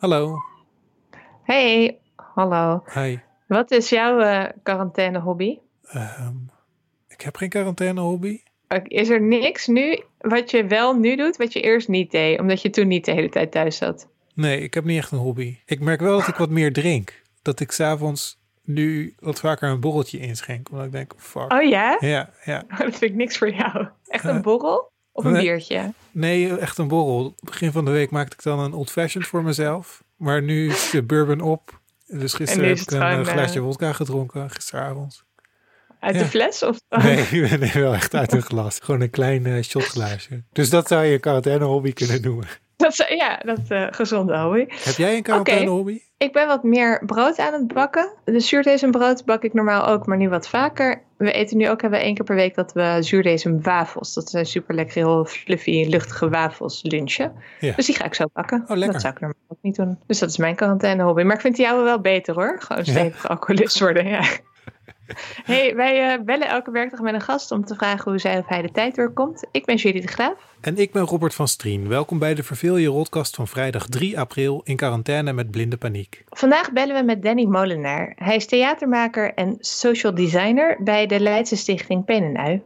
Hallo. Hey, hallo. Hi. Wat is jouw uh, quarantaine hobby? Um, ik heb geen quarantaine hobby. Is er niks nu wat je wel nu doet, wat je eerst niet deed, omdat je toen niet de hele tijd thuis zat? Nee, ik heb niet echt een hobby. Ik merk wel dat ik wat meer drink. Dat ik s'avonds nu wat vaker een borreltje inschenk. Omdat ik denk, fuck. Oh ja? Ja, ja. dat vind ik niks voor jou. Echt een borrel? Of een nee, biertje? Nee, echt een borrel. Begin van de week maakte ik dan een old fashioned voor mezelf. Maar nu is de bourbon op. Dus gisteren heb ik een gewoon, glaasje uh... vodka gedronken, gisteravond. Uit ja. de fles? Of? Nee, nee, wel echt uit een glas. Gewoon een klein uh, shotglaasje. Dus dat zou je een quarantaine hobby kunnen noemen. Dat, ja, dat uh, gezonde hobby. Heb jij een quarantaine okay. hobby? Ik ben wat meer brood aan het bakken. De zuurdesembrood bak ik normaal ook, maar nu wat vaker. We eten nu ook hebben we één keer per week dat we zuurdesem wafels. Dat zijn super lekker, heel fluffy, luchtige wafels lunchen. Ja. Dus die ga ik zo bakken. Oh. Dat zou ik normaal ook niet doen. Dus dat is mijn quarantaine hobby. Maar ik vind die jouwe wel beter hoor. Gewoon stevig ja. alcoholist worden, ja. Hey, wij uh, bellen elke werkdag met een gast om te vragen hoe zij of hij de tijd doorkomt. Ik ben Julie de Graaf. En ik ben Robert van Strien. Welkom bij de Verveel je Rodcast van vrijdag 3 april in quarantaine met blinde paniek. Vandaag bellen we met Danny Molenaar. Hij is theatermaker en social designer bij de Leidse Stichting Pen en Ui.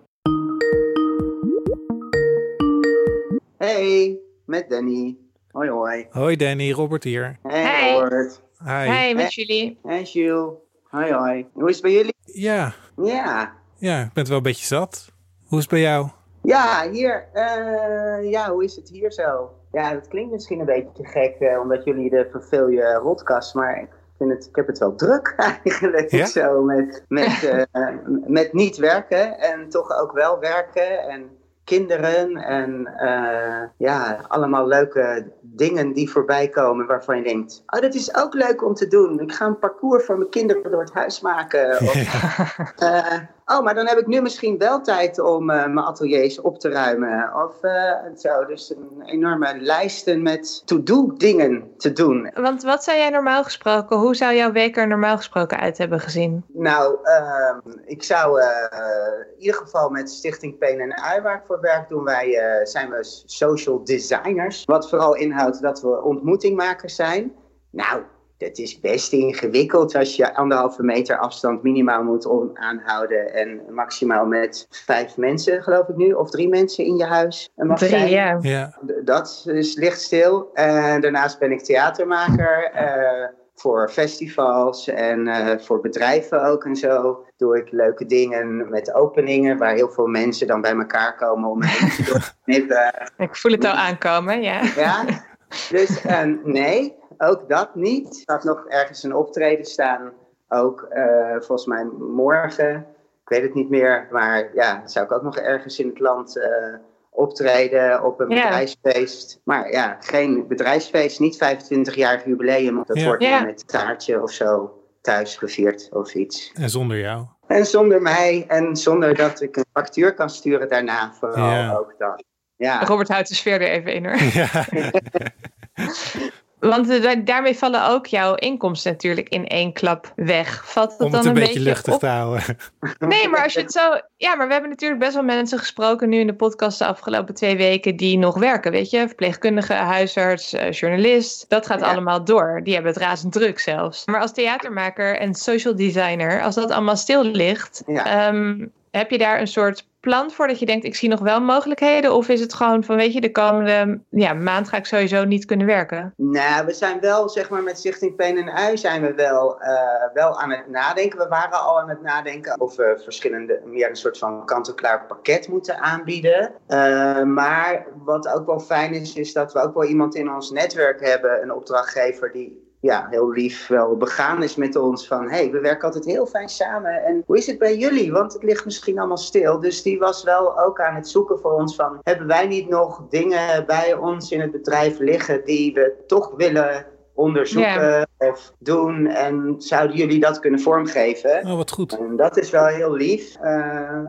Hey, met Danny. Hoi hoi. Hoi Danny, Robert hier. Hey, Robert. Hi. Hi, met jullie. Hey Jules. Hoi hoi. Hoe is het bij jullie? Ja. Ja. Ja, ik ben het wel een beetje zat. Hoe is het bij jou? Ja, hier. Uh, ja, hoe is het hier zo? Ja, dat klinkt misschien een beetje gek, uh, omdat jullie de verveel je rotkast, maar ik, vind het, ik heb het wel druk eigenlijk Ja? zo met, met, uh, met niet werken en toch ook wel werken en kinderen en ja, allemaal leuke dingen die voorbij komen waarvan je denkt, oh dat is ook leuk om te doen. Ik ga een parcours voor mijn kinderen door het huis maken. Of, Ja. oh, maar dan heb ik nu misschien wel tijd om uh, mijn ateliers op te ruimen. Of uh, zo. Dus een enorme lijsten met to-do dingen te doen. Want wat zou jij normaal gesproken, hoe zou jouw week er normaal gesproken uit hebben gezien? Nou, uh, ik zou uh, in ieder geval met Stichting Pen en Ui, waar ik voor werk, doen wij, zijn we social designers. Wat vooral inhoudt dat we ontmoetingmakers zijn. Nou, het is best ingewikkeld als je anderhalve meter afstand minimaal moet aanhouden en maximaal met vijf mensen, geloof ik nu, of drie mensen in je huis mag Drie, zijn. ja. Ja. Dat is, ligt stil. En daarnaast ben ik theatermaker uh, voor festivals en uh, voor bedrijven ook en zo. Doe ik leuke dingen met openingen waar heel veel mensen dan bij elkaar komen om te knippen. Ik voel het al aankomen, ja. Ja, dus uh, nee ook dat niet. Er gaat nog ergens een optreden staan. Ook uh, volgens mij morgen. Ik weet het niet meer. Maar ja, zou ik ook nog ergens in het land uh, optreden op een Ja. bedrijfsfeest. Maar ja, geen bedrijfsfeest. Niet 25-jarig jubileum. Dat Ja. wordt Ja. met een taartje of zo thuis gevierd of iets. En zonder jou. En zonder mij en zonder dat ik een factuur kan sturen daarna. Vooral Ja. ook dat. Ja. Robert houdt de sfeer er even in hoor. Ja. Want da- daarmee vallen ook jouw inkomsten natuurlijk in één klap weg. Valt dat Om dan het een een beetje luchtig op? te houden. Nee, maar als je het zo. Ja, maar we hebben natuurlijk best wel mensen gesproken nu in de podcast de afgelopen twee weken die nog werken. Weet je, verpleegkundige, huisarts, eh, journalist. Dat gaat Ja. allemaal door. Die hebben het razend druk zelfs. Maar als theatermaker en social designer, als dat allemaal stil ligt, Ja. ehm, heb je daar een soort plan voor dat je denkt, ik zie nog wel mogelijkheden? Of is het gewoon van, weet je, de komende ja, maand ga ik sowieso niet kunnen werken? Nou, we zijn wel, zeg maar, met Stichting Pen en Ui zijn we wel, uh, wel aan het nadenken. We waren al aan het nadenken of we verschillende, meer een soort van kant-en-klaar pakket moeten aanbieden. Uh, maar wat ook wel fijn is, is dat we ook wel iemand in ons netwerk hebben, een opdrachtgever die ja, heel lief wel begaan is met ons van hey, we werken altijd heel fijn samen en hoe is het bij jullie? Want het ligt misschien allemaal stil. Dus die was wel ook aan het zoeken voor ons van hebben wij niet nog dingen bij ons in het bedrijf liggen die we toch willen onderzoeken of doen en zouden jullie dat kunnen vormgeven? Oh, wat goed. En dat is wel heel lief uh,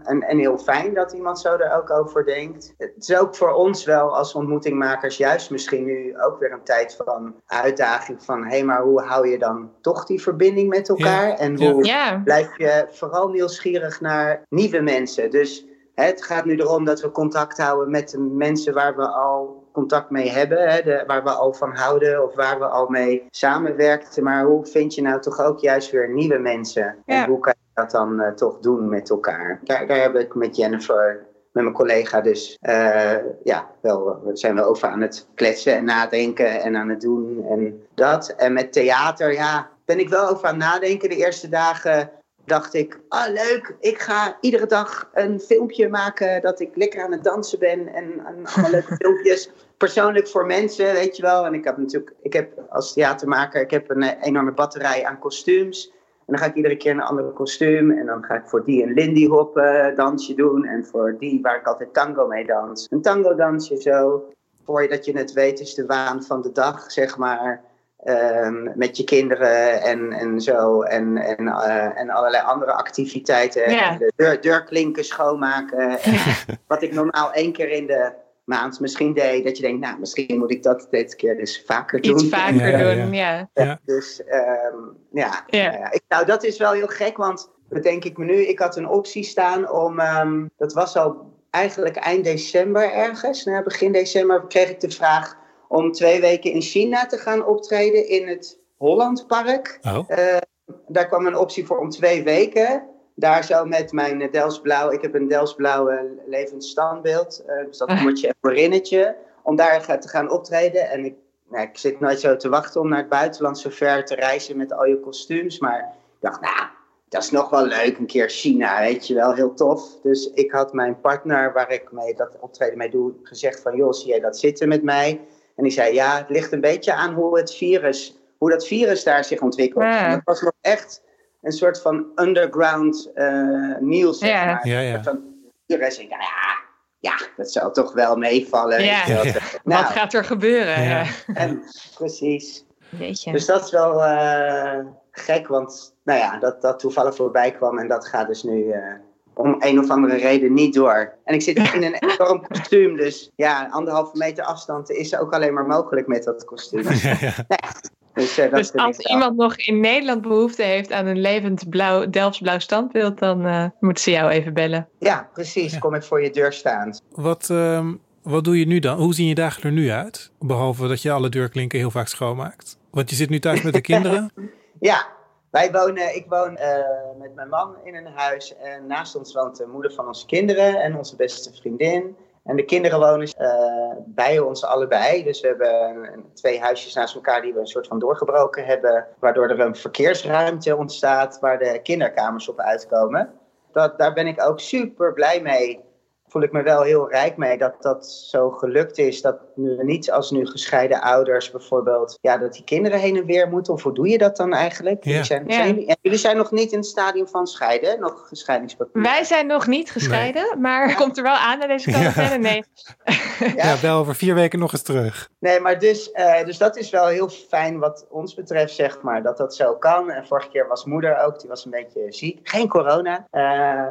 en, en heel fijn dat iemand zo er ook over denkt. Het is ook voor ons wel als ontmoetingmakers juist misschien nu ook weer een tijd van uitdaging van hé, hey, maar hoe hou je dan toch die verbinding met elkaar? En hoe blijf je vooral nieuwsgierig naar nieuwe mensen? Dus Het gaat nu erom dat we contact houden met de mensen waar we al contact mee hebben, hè, de, waar we al van houden of waar we al mee samenwerken. Maar hoe vind je nou toch ook juist weer nieuwe mensen? En hoe kan je dat dan uh, toch doen met elkaar? Daar, daar heb ik met Jennifer met mijn collega dus uh, ja, wel, we zijn wel over aan het kletsen en nadenken en aan het doen en dat. En met theater, ja, ben ik wel over aan het nadenken. De eerste dagen dacht ik, ah leuk, ik ga iedere dag een filmpje maken dat ik lekker aan het dansen ben en, en allemaal leuke filmpjes. Persoonlijk voor mensen, weet je wel. En ik heb natuurlijk, ik heb als theatermaker, ik heb een enorme batterij aan kostuums. En dan ga ik iedere keer een ander kostuum. En dan ga ik voor die een Lindy Hop uh, dansje doen. En voor die waar ik altijd tango mee dans. Een tango dansje zo. Voor dat je het weet is de waan van de dag, zeg maar. Um, met je kinderen en, en zo. En, en, uh, en allerlei andere activiteiten. Ja. De deur, deurklinken schoonmaken. wat ik normaal één keer in de maand misschien deed. Dat je denkt, nou, misschien moet ik dat deze keer dus vaker doen. Iets vaker Ja, doen, ja. Ja. Dus um, ja, Ja. nou ja. Ik, nou dat is wel heel gek, want bedenk ik me nu, ik had een optie staan om, um, dat was al eigenlijk eind december ergens, nou, begin december kreeg ik de vraag om twee weken in China te gaan optreden in het Hollandpark. Oh, Uh, daar kwam een optie voor om twee weken. Daar zo met mijn eh, Delsblauw, ik heb een Delsblauwe levend standbeeld, uh, dus dat Ah. moertje en Marinnetje, om daar te gaan optreden. En ik, nou, ik zit nooit zo te wachten om naar het buitenland zo ver te reizen met al je kostuums, maar ik dacht, nou, dat is nog wel leuk, een keer China, weet je wel, heel tof. Dus ik had mijn partner, waar ik mee dat optreden mee doe, gezegd van, joh, zie jij dat zitten met mij? En die zei, ja, het ligt een beetje aan hoe het virus, hoe dat virus daar zich ontwikkelt. Ja. En dat was nog echt een soort van underground eh nieuws, zeg Ja. maar. Ja, ja. Een soort van virus. Ik ja, ja, dat zal toch wel meevallen. Ja. Ja. Nou, Wat gaat er gebeuren? Ja. En, precies. Weet je. Dus dat is wel eh, gek, want nou ja, dat, dat toevallig voorbij kwam en dat gaat dus nu eh, om een of andere reden niet door. En ik zit in een enorm kostuum, dus ja, anderhalve meter afstand is ook alleen maar mogelijk met dat kostuum. ja, ja. Dus, eh, dat Dus als iemand nog in Nederland behoefte heeft aan een levend blauw, Delfts blauw standbeeld, dan eh moeten ze jou even bellen. Ja, precies, Ja. kom ik voor je deur staan. Wat, ehm, wat doe je nu dan? Hoe zien je dagen er nu uit? Behalve dat je alle deurklinken heel vaak schoonmaakt. Want je zit nu thuis met de kinderen. Ja, wij wonen, ik woon eh, met mijn man in een huis en naast ons woont de moeder van onze kinderen en onze beste vriendin. En de kinderen wonen eh, bij ons allebei. Dus we hebben twee huisjes naast elkaar die we een soort van doorgebroken hebben. Waardoor er een verkeersruimte ontstaat waar de kinderkamers op uitkomen. Dat, daar ben ik ook super blij mee. Voel ik me wel heel rijk mee dat dat zo gelukt is. Dat nu niet als nu gescheiden ouders bijvoorbeeld, ja, dat die kinderen heen en weer moeten. Of hoe doe je dat dan eigenlijk? Ja. Jullie, zijn, Ja. zijn jullie, zijn nog niet in het stadium van scheiden, nog gescheidingspapier. Wij zijn nog niet gescheiden, maar komt er wel aan naar deze quarantaine? Nee. Ja, bel over vier weken nog eens terug. Nee, maar dus, eh, dus dat is wel heel fijn wat ons betreft, zeg maar, dat dat zo kan. En vorige keer was moeder ook, die was een beetje ziek. Geen corona, eh,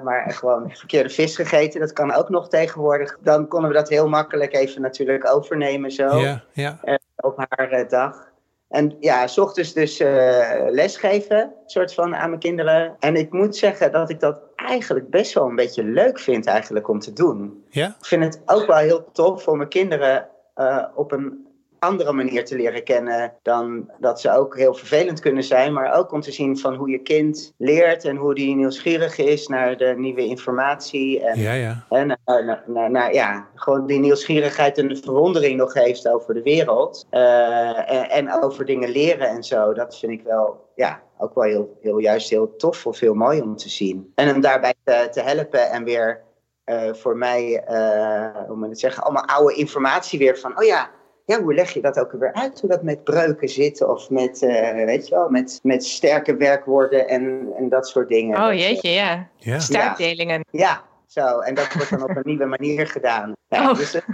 maar gewoon verkeerde vis gegeten. Dat kan ook nog tegenwoordig. Dan konden we dat heel makkelijk even natuurlijk overnemen zo, Ja, ja. op haar eh, dag. En ja, s ochtends dus eh, lesgeven, soort van aan mijn kinderen. En ik moet zeggen dat ik dat eigenlijk best wel een beetje leuk vind eigenlijk om te doen Ja? ik vind het ook wel heel tof voor mijn kinderen eh, op een andere manier te leren kennen dan dat ze ook heel vervelend kunnen zijn, maar ook om te zien van hoe je kind leert en hoe die nieuwsgierig is naar de nieuwe informatie en, Ja, ja. en naar, naar, naar- naar- ja, gewoon die nieuwsgierigheid en de verwondering nog heeft over de wereld eh, en, en over dingen leren en zo. Dat vind ik wel, ja, ook wel heel, heel juist heel tof of heel mooi om te zien. En hem daarbij te, te helpen en weer eh, voor mij, eh, hoe moet ik het zeggen, allemaal oude informatie weer van, oh ja, ja, hoe leg je dat ook weer uit? Hoe dat met breuken zit of met, eh, weet je wel, met, met sterke werkwoorden en, en dat soort dingen. Oh Dat, jeetje, ja. Ja. Stuipdelingen. ja, zo. En dat wordt dan op een nieuwe manier gedaan. Ja, Oh. dus het,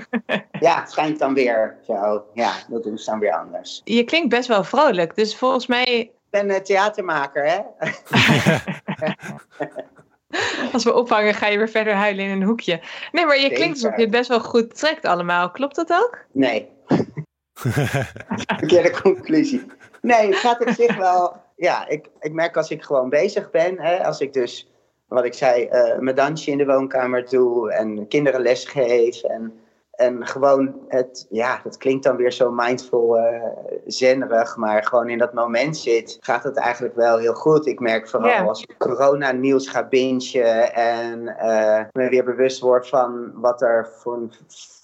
ja, het schijnt dan weer zo. Ja, dat doen ze dan weer anders. Je klinkt best wel vrolijk, dus volgens mij, Ik ben eh, theatermaker, hè? als we ophangen, ga je weer verder huilen in een hoekje. Nee, maar je klinkt alsof je het best wel goed trekt allemaal. Klopt dat ook? Nee. Verkeerde conclusie. Nee, het gaat op zich wel. Ja, ik, ik merk als ik gewoon bezig ben, hè, als ik dus wat ik zei, uh, mijn dansje in de woonkamer doe en kinderen les geef. En, en gewoon het, ja, dat klinkt dan weer zo mindful, uh, zennerig, maar gewoon in dat moment zit, gaat het eigenlijk wel heel goed. Ik merk vooral als ik corona-nieuws ga bingen en uh, me weer bewust word van wat er voor een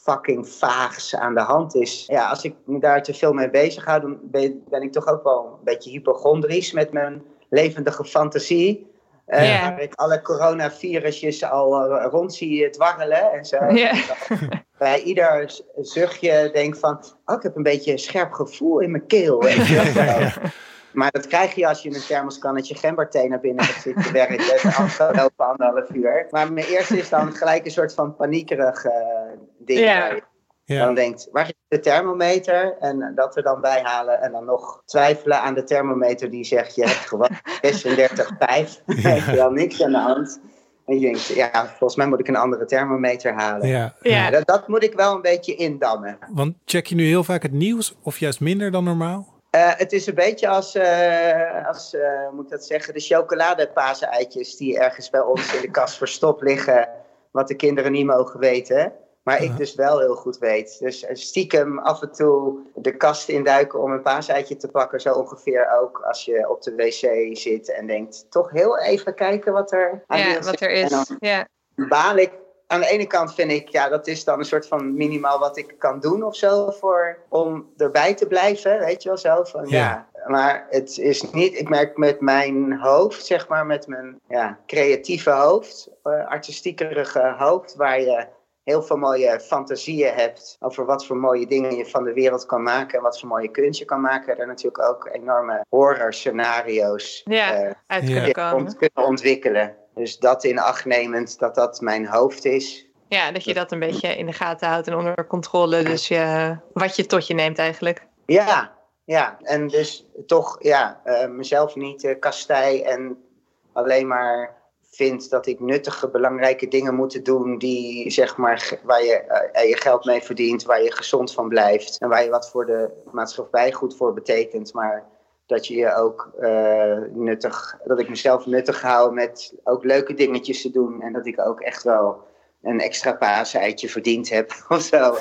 fucking vaags aan de hand is. Ja, als ik me daar te veel mee bezig hou, dan ben, ben ik toch ook wel een beetje hypochondrisch met mijn levendige fantasie. Uh, Waar ik alle coronavirusjes al rond zie dwarrelen en zo. Bij ieder zuchtje denk van, oh, ik heb een beetje een scherp gevoel in mijn keel. Weet je Maar dat krijg je als je een thermoskannetje gemberthee naar binnen hebt zitten werken. Afgelopen anderhalf uur. Maar mijn eerste is dan gelijk een soort van paniekerig uh, ding. Yeah. Ja. Dan denkt, waar is de thermometer? En dat er dan bij halen en dan nog twijfelen aan de thermometer die zegt, je hebt gewoon 36,5. Ja. heb je dan niks aan de hand. En je denkt, ja, volgens mij moet ik een andere thermometer halen. Ja. ja. Dat, dat, moet ik wel een beetje indammen. Want check je nu heel vaak het nieuws of juist minder dan normaal? Uh, het is een beetje als, uh, als uh, moet ik dat zeggen, de chocoladepaseitjes die ergens bij ons in de kast verstopt liggen, wat de kinderen niet mogen weten. Maar ik dus wel heel goed weet. Dus stiekem af en toe de kast induiken om een paaseitje te pakken. Zo ongeveer ook als je op de wc zit en denkt... toch heel even kijken wat er aan ja, wat er is. En ja. baal ik. Aan de ene kant vind ik, ja, dat is dan een soort van minimaal wat ik kan doen of zo. Voor, om erbij te blijven, weet je wel zo. Van, ja. Maar het is niet, ik merk met mijn hoofd, zeg maar, met mijn ja, creatieve hoofd, uh, artistiekerige hoofd, waar je heel veel mooie fantasieën hebt over wat voor mooie dingen je van de wereld kan maken en wat voor mooie kunst je kan maken, er natuurlijk ook enorme horror scenario's ja, uh, uit kunnen, komen. kunnen ontwikkelen. Dus dat in acht nemend dat dat mijn hoofd is. Ja, dat je dat een beetje in de gaten houdt en onder controle. Dus je, wat je tot je neemt eigenlijk. Ja, ja. En dus toch ja, uh, mezelf niet uh, kastij en alleen maar vind dat ik nuttige, belangrijke dingen moet doen die, zeg maar, waar je uh, je geld mee verdient, waar je gezond van blijft en waar je wat voor de maatschappij goed voor betekent. Maar dat je je ook uh, nuttig, dat ik mezelf nuttig hou met ook leuke dingetjes te doen en dat ik ook echt wel een extra paaseitje verdiend heb of zo.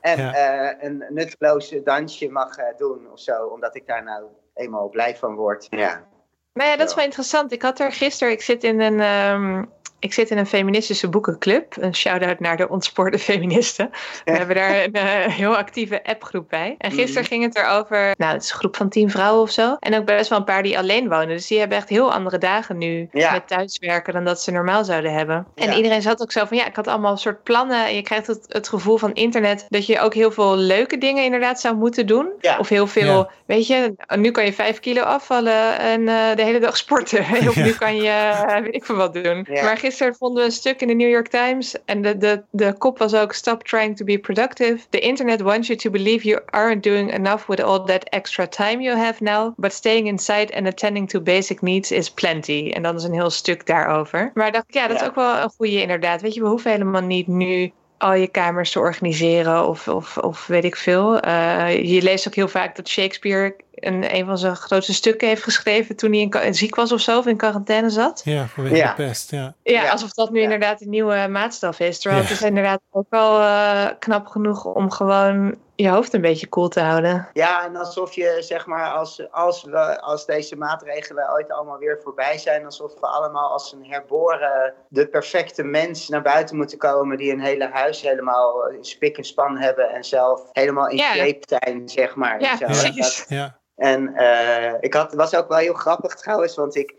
En, en een nutteloze dansje mag doen of zo, omdat ik daar nou eenmaal blij van word. Ja. Nou ja, dat is wel interessant. Ik had er gisteren, ik zit in een, um, ik zit in een feministische boekenclub. Een shout-out naar de ontspoorde feministen. We hebben daar een uh, heel actieve appgroep bij. En gisteren mhm. ging het erover, nou, het is een groep van tien vrouwen of zo. En ook best wel een paar die alleen wonen. Dus die hebben echt heel andere dagen nu met thuiswerken dan dat ze normaal zouden hebben. En iedereen zat ook zo van, ja, ik had allemaal een soort plannen. En je krijgt het, het gevoel van internet dat je ook heel veel leuke dingen inderdaad zou moeten doen. Of heel veel, weet je, nu kan je vijf kilo afvallen en uh, de hele dag sporten. of nu kan je, uh, weet ik veel wat doen. Maar gisteren gisteren vonden we een stuk in de New York Times. En de, de, de kop was ook: Stop trying to be productive. The internet wants you to believe you aren't doing enough with all that extra time you have now. But staying inside and attending to basic needs is plenty. En dat is een heel stuk daarover. Maar dacht ik, ja, dat is ook wel een goede inderdaad. Weet je, we hoeven helemaal niet nu al je kamers te organiseren of, of, of weet ik veel. Uh, je leest ook heel vaak dat Shakespeare een, een van zijn grootste stukken heeft geschreven toen hij in, ziek was of zo, of in quarantaine zat. Ja, vanwege ja. de pest, ja. ja. alsof dat nu inderdaad een nieuwe maatstaf is. Terwijl het is inderdaad ook wel uh, knap genoeg om gewoon je hoofd een beetje koel te houden. Ja, en alsof je, zeg maar, als, als, we, als deze maatregelen ooit allemaal weer voorbij zijn, alsof we allemaal als een herboren, de perfecte mens naar buiten moeten komen, die een hele huis helemaal in spik en span hebben en zelf helemaal in shape zijn, zeg maar. Ja, precies. ja. En uh, ik had, het was ook wel heel grappig trouwens, want ik,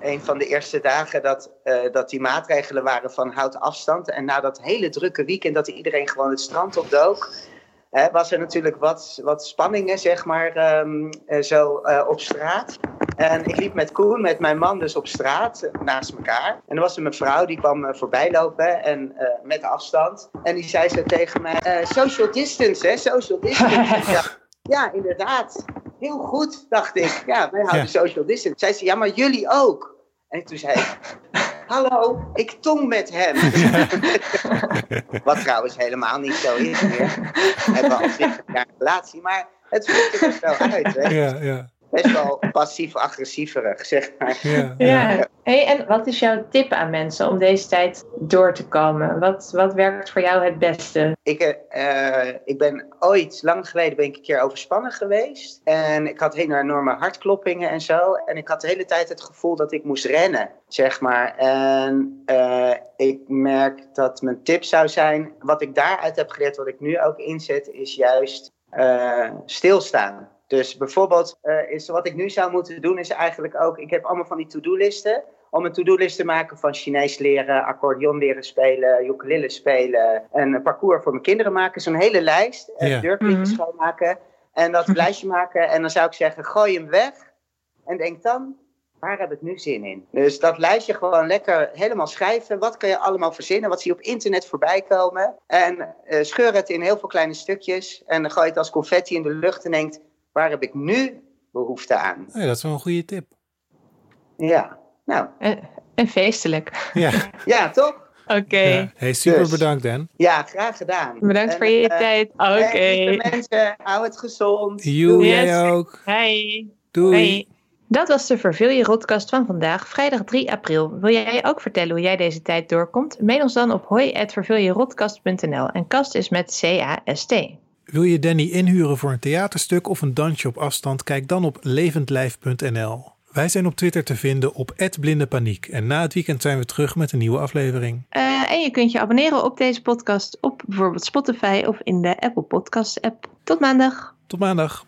een van de eerste dagen dat, uh, dat die maatregelen waren van houd afstand. En na dat hele drukke weekend dat iedereen gewoon het strand opdook, hè, was er natuurlijk wat, wat spanningen, zeg maar, um, zo uh, op straat. En ik liep met Koen, met mijn man dus op straat, naast elkaar. En er was een mevrouw, die kwam voorbij lopen en met afstand. En die zei zo tegen mij, social distance, hè, social distance. Ja, inderdaad. Heel goed, dacht ik. Ja, wij houden social distance. Zei ze, ja, maar jullie ook. En toen zei ik, hallo, ik tong met hem. Wat trouwens helemaal niet zo is meer. We hebben al 20 jaar relatie, maar het voelt er wel uit. Hè? Ja, ja. Best wel passief-agressieverig, zeg maar. Ja. ja. Hey, en wat is jouw tip aan mensen om deze tijd door te komen? Wat, wat werkt voor jou het beste? Ik, uh, ik ben ooit, lang geleden, ben ik een keer overspannen geweest. En ik had hele enorme hartkloppingen en zo. En ik had de hele tijd het gevoel dat ik moest rennen, zeg maar. En uh, ik merk dat mijn tip zou zijn, wat ik daaruit heb geleerd, wat ik nu ook inzet, is juist uh, stilstaan. Dus bijvoorbeeld, uh, is, wat ik nu zou moeten doen, is eigenlijk ook, ik heb allemaal van die to-do-listen. Om een to-do-list te maken van Chinees leren, accordeon leren spelen, ukulele spelen. En een parcours voor mijn kinderen maken. Zo'n hele lijst. En ja. deurklippen mm schoonmaken. En dat lijstje maken. En dan zou ik zeggen, gooi hem weg. En denk dan, waar heb ik nu zin in? Dus dat lijstje gewoon lekker helemaal schrijven. Wat kan je allemaal verzinnen? Wat zie je op internet voorbij komen? En uh, scheur het in heel veel kleine stukjes. En dan gooi je het als confetti in de lucht en denkt waar heb ik nu behoefte aan? Ja, dat is wel een goede tip. Ja, nou. En, feestelijk. Ja, ja toch? Oké. Ja. Hey, super dus, bedankt Dan. Ja, graag gedaan. Bedankt voor je uh, tijd. Oké. Okay. mensen, hou het gezond. You, yes. jij ook. Hey. Doei. Hey. Dat was de Verveel je Rodcast van vandaag, vrijdag 3 april. Wil jij ook vertellen hoe jij deze tijd doorkomt? Mail ons dan op hoi.verveeljerodcast.nl en kast is met C-A-S-T. Wil je Danny inhuren voor een theaterstuk of een dansje op afstand? Kijk dan op levendlijf.nl. Wij zijn op Twitter te vinden op @blindepaniek en na het weekend zijn we terug met een nieuwe aflevering. Uh, en je kunt je abonneren op deze podcast op bijvoorbeeld Spotify of in de Apple Podcasts app. Tot maandag. Tot maandag.